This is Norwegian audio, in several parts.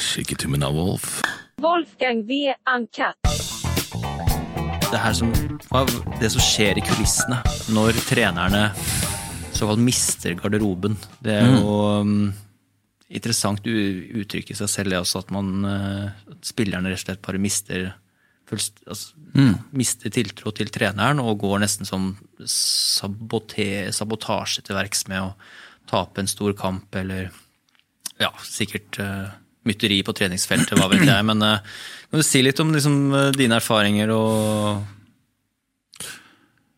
Shake av Wolf. Wolfgang V. Uncut. Det her som, det som skjer i kulissene når trenerne såkalt mister garderoben. Det er jo mm. interessant u- uttrykk i seg selv, det også, at man uh, at spillerne rett og slett bare mister fullst, altså, mister tiltro til treneren og går nesten som sabote, sabotasje til verks med å tape en stor kamp eller ja, sikkert uh, mytteri på treningsfeltet, hva vet jeg. Men uh, kan du si litt om liksom, uh, dine erfaringer og,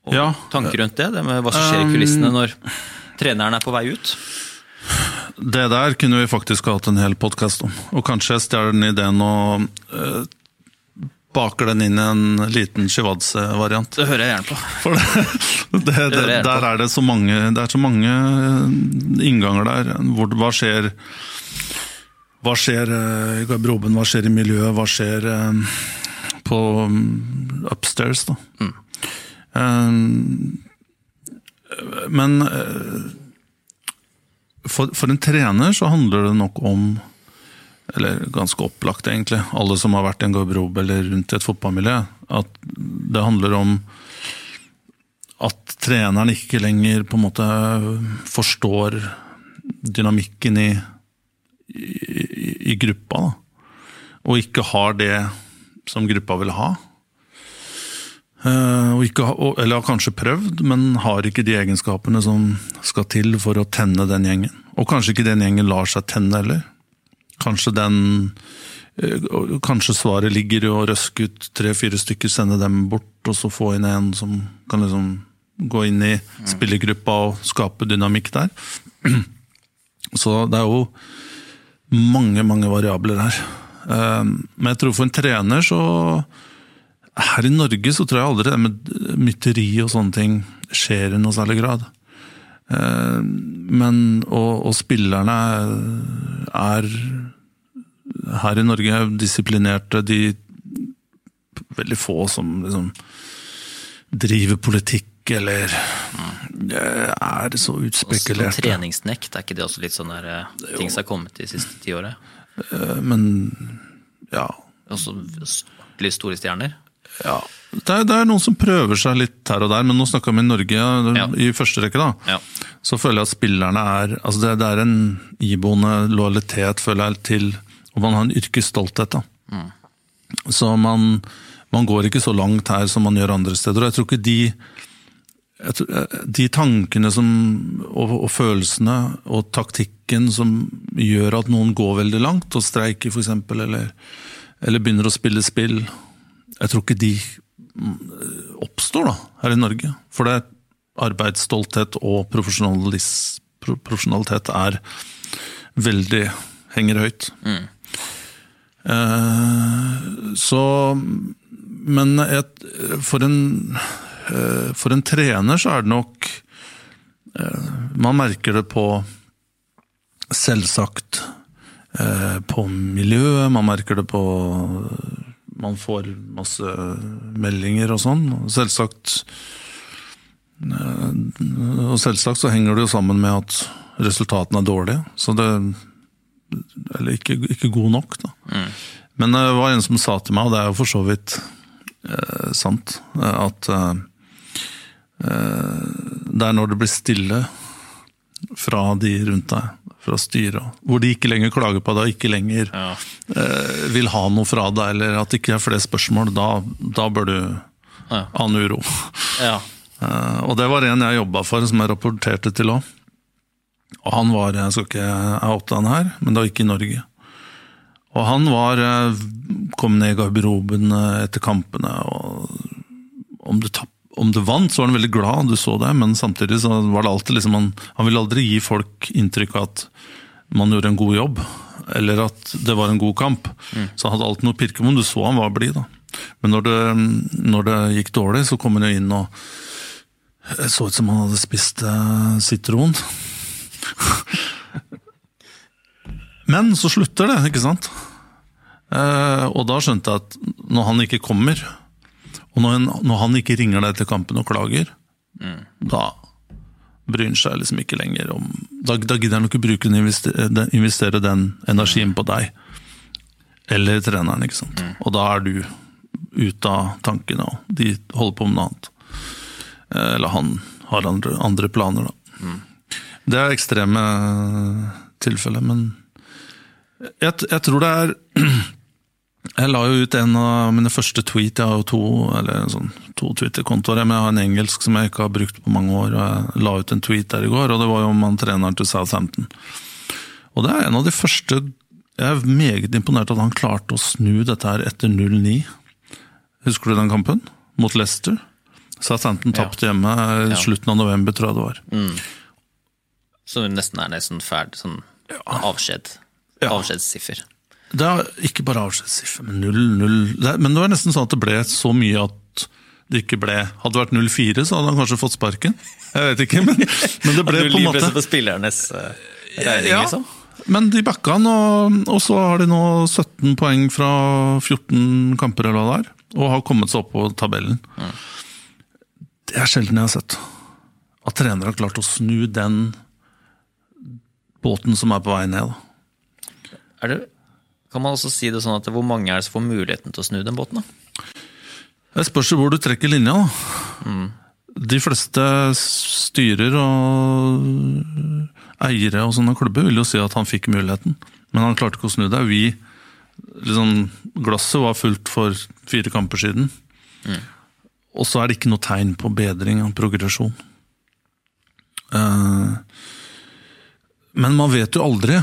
og Ja. tanker rundt det? Det med hva som skjer i kulissene når treneren er på vei ut? Det der kunne vi faktisk hatt en hel podkast om. Og kanskje jeg stjeler den ideen og uh, baker den inn i en liten Shivadze-variant. Det hører jeg gjerne på. For det, det, det, jeg på. der er det så mange Det er så mange eh, innganger der. Hvor, hva skjer Hva skjer eh, i garderoben, hva skjer i miljøet, hva skjer eh, på mm, upstairs, da. Mm. men eh, for, for en trener så handler det nok om eller ganske opplagt egentlig, alle som har vært i en garderobe eller rundt et fotballmiljø, at det handler om at treneren ikke lenger på en måte forstår dynamikken i, i, i gruppa, da. Og ikke har det som gruppa vil ha. Og ikke, eller har kanskje prøvd, men har ikke de egenskapene som skal til for å tenne den gjengen. Og kanskje ikke den gjengen lar seg tenne heller. Kanskje den eh, Kanskje svaret ligger i å røske ut tre-fire stykker, sende dem bort, og så få inn en som kan liksom gå inn i spillergruppa og skape dynamikk der. Så det er jo mange, mange variabler her. Eh, Men jeg tror for en trener så Her i Norge så tror jeg aldri det med mytteri og sånne ting skjer i noe særlig grad. Eh, Men, og, og spillerne er her i Norge er disiplinerte. De veldig få som liksom driver politikk eller Er er så Også treningsnekt, er ikke det også litt sånn der eh, ting som har kommet de siste ti åra? Eh, Men ja, Også litt store stjerner? ja. Det, er, det er noen som prøver seg litt her og der, men nå snakker vi i Norge Ja. i første rekke. da. Ja. så føler jeg at spillerne er altså det, det er en iboende lojalitet, føler jeg, til Og man har en yrkesstolthet. da. Så man, man går ikke så langt her som man gjør andre steder. Og jeg tror ikke de De tankene som, og, og følelsene og taktikken som gjør at noen går veldig langt, og streiker f.eks., eller, eller begynner å spille spill Jeg tror ikke de mm, oppstår da, her i Norge. For det er arbeidsstolthet og profesjonalitet er veldig henger høyt. Eh, så Men et, for, en, eh, for en trener så er det nok eh, Man merker det på Selvsagt eh, på miljøet, man merker det på Man får masse meldinger og sånn. Selvsagt og selvsagt så henger det jo sammen med at resultatene er dårlige. Så det Eller ikke, ikke god nok, da. Men det var en som sa til meg, og det er jo for så vidt eh, sant, eh, at eh, eh, det er når det blir stille fra de rundt deg, fra styret, hvor de ikke lenger klager på deg, ikke lenger Ja. eh, vil ha noe fra deg, eller at det ikke er flere spørsmål, da, da bør du Ja. ane uro. ja. Eh, Og det var en jeg jobba for, som jeg rapporterte til òg. Og han var Jeg skal ikke oute han her, men det var ikke i Norge. Og han var eh, kom ned i garderoben eh, etter kampene, og om du, tapp, om du vant, så var han veldig glad, du så det, men samtidig så var det alltid liksom Han, han ville aldri gi folk inntrykk av at man gjorde en god jobb, eller at det var en god kamp. Så han hadde alltid noe pirke om, du så han var blid, da. Men når det, når det gikk dårlig, så kom han jo inn og det så ut som han hadde spist eh, sitron. Men så slutter det, ikke sant? Eh, og da skjønte jeg at når han ikke kommer, og når, han- når han ikke ringer deg til kampen og klager, da bryr han seg liksom ikke lenger om Da, da gidder han ikke bruke den, investere, den, energien på deg. Eller treneren, ikke sant. Og da er du ute av tankene, og de holder på med noe annet. Eh, Eller han har andre, andre planer, da. Det er ekstreme tilfeller, men jeg, jeg tror det er Jeg la jo ut en av mine første tweet. Jeg har jo to, eller sånn, to Twitter-kontoer, men jeg har en engelsk som jeg ikke har brukt på mange år. og Jeg la ut en tweet der i går, og det var jo om han treneren til Southampton. Og det er en av de første Jeg er meget imponert at han klarte å snu dette her etter 0-9. Husker du den kampen? Mot Leicester? Southampton Ja. hjemme i Ja. slutten av november, tror jeg det var. Så det nesten er nesten ferdig sånn avskjed. Ja. Avskjedssiffer. Det er ikke bare avskjedssiffer, men 0-0 er- Men det var nesten sånn at det ble så mye at det ikke ble Hadde det vært 0-4, så hadde han kanskje fått sparken. Jeg vet ikke, men, men det ble på en måte på spillernes eh, regning, Ja, liksom? Men de backa han, og, og så har de nå 17 poeng fra 14 kamper eller hva det er, og har kommet seg opp på tabellen. Det er sjelden jeg har sett. At trenere har klart å snu den båten som er på vei ned. Da. Er det, kan man også si det sånn at hvor mange er det som får muligheten til å snu den båten? da? Det spørs hvor du trekker linja. Da. De fleste styrer og eiere og sånne klubber vil jo si at han fikk muligheten, men han klarte ikke å snu det. Vi, liksom, glasset var fullt for fire kamper siden, og så er det ikke noe tegn på bedring og progresjon. Eh, men man vet jo aldri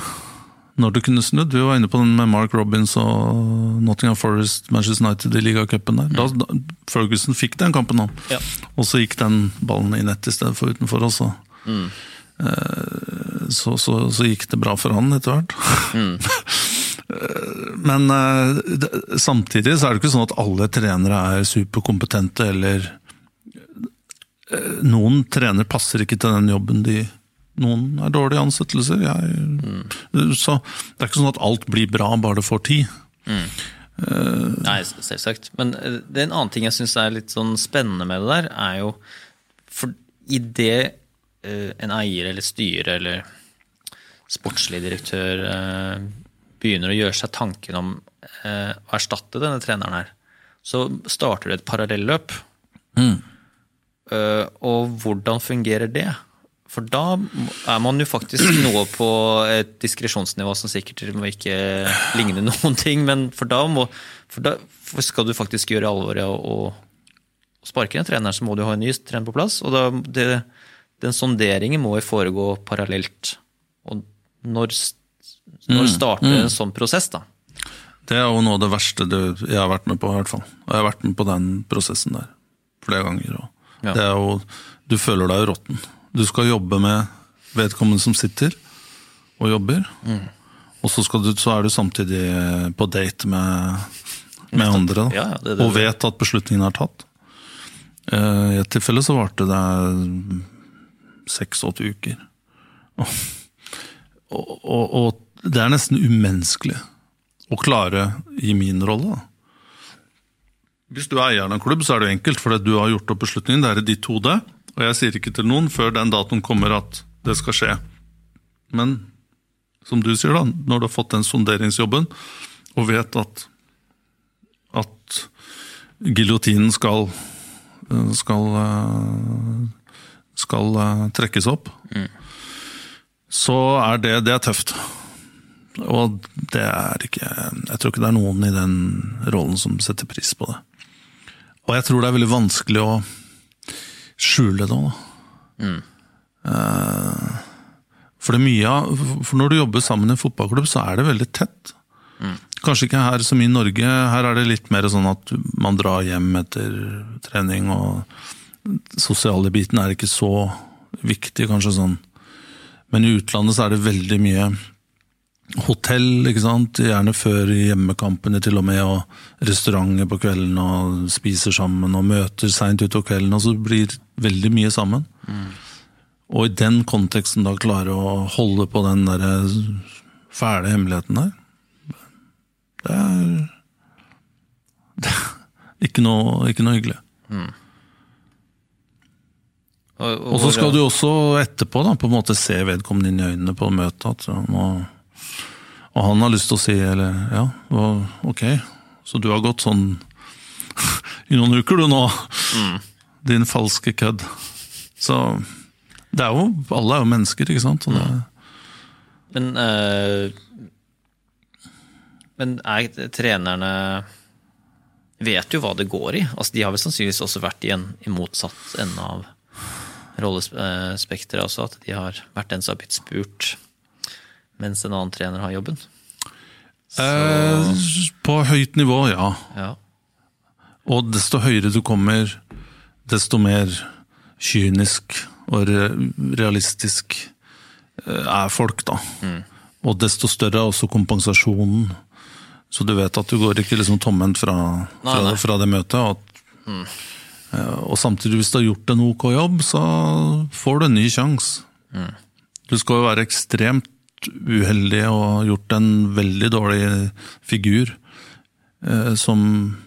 når det kunne snudd. Vi var inne på den med Mark Robins og Nottingham Forest, Manchester United i ligacupen der. Da, da, Ferguson fikk den kampen, han. Ja. Og så gikk den ballen i nett i stedet for utenfor også. Mm. Så, så, så gikk det bra for han etter hvert. Mm. Men eh, samtidig så er det ikke sånn at alle trenere er superkompetente, eller eh, Noen trenere passer ikke til den jobben de Noen er dårlige ansettelser. Jeg, Så det er ikke sånn at alt blir bra bare det får tid. Nei, selvsagt. Men eh, det er en annen ting jeg syns er litt sånn spennende med det der, er jo For det uh, en eier eller styre eller sportslig direktør uh, begynner å gjøre seg tanken om å erstatte denne treneren her, så starter det et parallelløp. Eh, og hvordan fungerer det? For da er man jo faktisk noe på et diskresjonsnivå som sikkert må ikke ligne noen ting, men for da, må, for da for skal du faktisk gjøre alvoret og, og sparke en trener, så må du ha en ny trener på plass. Og da, det, den sonderingen må jo foregå parallelt. Og når, når starter en sånn prosess, da? Det er jo noe av det verste du, jeg har vært med på, i hvert fall. Og jeg har vært med på den prosessen der flere ganger. Og Ja. Det er jo, du føler deg jo råtten. Du skal jobbe med vedkommende som sitter og jobber. Og så, du, så er du samtidig på date med, med andre. Ja, det det og vet at beslutningen er tatt. Eh, I et tilfelle så varte det seks-åtte uker. Og, og, og det er nesten umenneskelig å klare i min rolle. Hvis du er eieren av en klubb, så er det enkelt, for du har gjort opp beslutningen. Det er i ditt hode. Og jeg sier ikke til noen før den datoen kommer at det skal skje. Men som du sier, da, når du har fått den sonderingsjobben og vet at, at giljotinen skal skal, skal eh, trekkes opp, så er det, det er tøft. Og det er ikke Jeg tror ikke det er noen i den rollen som setter pris på det. Og jeg tror det er veldig vanskelig å skjule det òg, da. Eh, For det mye For når du jobber sammen i en fotballklubb, så er det veldig tett. Kanskje ikke her som i Norge. Her er det litt mer sånn at man drar hjem etter trening, og sosiale biten er ikke så viktig, kanskje sånn. Men i utlandet så er det veldig mye hotell, ikke sant. Gjerne før hjemmekampene til og med, og restauranter på kvelden, og spiser sammen, og møter seint utover kvelden, og så blir veldig mye sammen. Og i den konteksten da klare å holde på den der fæle hemmeligheten der, det er, det er ikke, noe, ikke noe hyggelig. Og, Og så skal du også etterpå da, på en måte se vedkommende inn i øynene på møtet. At nå Og han har lyst til å si eller, ja, ok, så du har gått sånn i noen uker du nå, din falske kødd. Så det er jo, alle er jo mennesker, ikke sant? Det, Men, øh, men er trenerne vet jo hva det går i. Altså, de har vel sannsynligvis også vært i en i motsatt ende av rollespekteret også, at de har vært den som har blitt spurt mens en annen trener har jobben. eh, på høyt nivå, ja. Ja. Og desto høyere du kommer, desto mer kynisk og realistisk eh, er folk, da. Og desto større er også kompensasjonen. Så du vet at du går ikke liksom tomhendt fra, fra, Nei, nei. fra det møtet. Og, at, eh, og samtidig, hvis du har gjort en ok jobb, så får du en ny sjanse. Du skal jo være ekstremt uheldig og gjort en veldig dårlig figur eh, som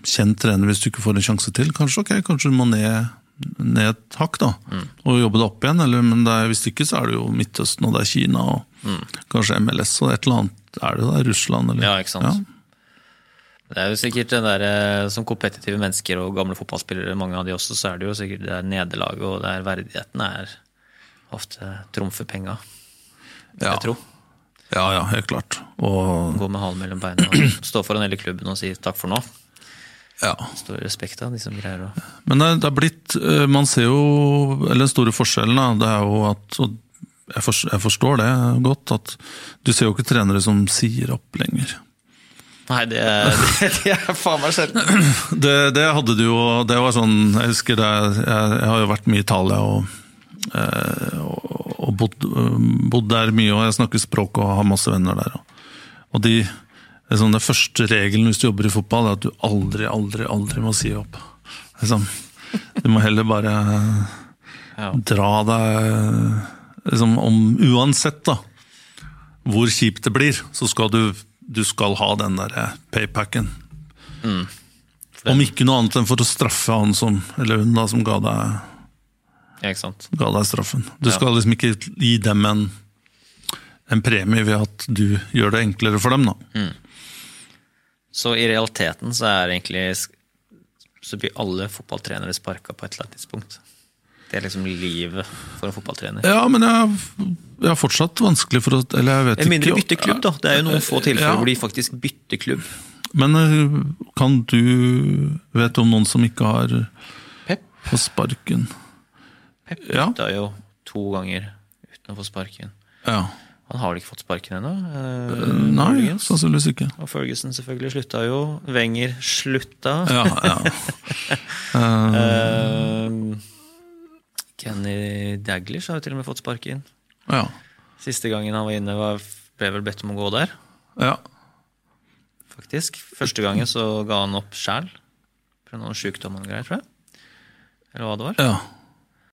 kjent trener hvis du ikke får en sjanse til. Kanskje ok, kanskje du må ned, ned et hakk da, og jobbe det opp igjen. Eller, men er, hvis ikke så er det jo Midtøsten og det er Kina og kanskje MLS og et eller annet. Er det der Russland? Eller? Ja, ikke sant. Det er jo sikkert den der, eh, Som kompetitive mennesker og gamle fotballspillere, mange av de også, så er det jo sikkert det er nederlaget og det er verdigheten er ofte trumfer penga. Ja. Jeg tror. Ja, ja, helt klart. Og Gå med halen mellom beina og stå foran hele klubben og si takk for nå. ja. Stor respekt av de som greier å Men det, det er blitt eh, Man ser jo Eller den store forskjellen, da, det er jo at og jeg, forstår, jeg forstår det godt, at du ser jo ikke trenere som sier opp lenger. Nei, det, det, det er faen meg sjelden. Det, det hadde du jo Det var sånn Jeg husker det Jeg, jeg har jo vært mye i Italia og, eh, og, og bodd, bodd der mye, og jeg snakker språk og har masse venner der. Og, de liksom, Det første regelen hvis du jobber i fotball, er at du aldri, aldri, aldri må si opp. Liksom. Du må heller bare Ja. dra deg liksom, om Uansett da hvor kjipt det blir, så skal du, du skal ha den der paypacken. Mm. Om ikke noe annet enn for å straffe han som, eller hun da, som ga deg, ja, ikke sant. ga deg straffen. Du skal liksom ikke gi dem en, en premie ved at du gjør det enklere for dem. da. Så i realiteten så er egentlig Så blir alle fotballtrenere sparka på et eller annet tidspunkt. Det er liksom livet for en fotballtrener. Ja, men jeg, jeg har fortsatt vanskelig for å Eller jeg vet mindre ikke. bytte klubb, da. Det er jo noen få tilfeller Ja. hvor de faktisk bytter klubb. Men eh, kan du Vet om noen som ikke har Pep på sparken? Pep Ja. bytta jo to ganger uten å få sparken. Ja. Han har vel ikke fått sparken ennå? eh, Nei, sannsynligvis ikke. Og Ferguson selvfølgelig slutta jo. Wenger slutta. Ja, ja. Eh, Eh, Kenny Daglish har jo til og med fått sparken. ja. Siste gangen han var inne, var, ble vel bedt om å gå der. ja. faktisk. Første gangen så ga han opp sjæl. Pga. noen sjukdom og greier, tror jeg. Eller hva det var. ja.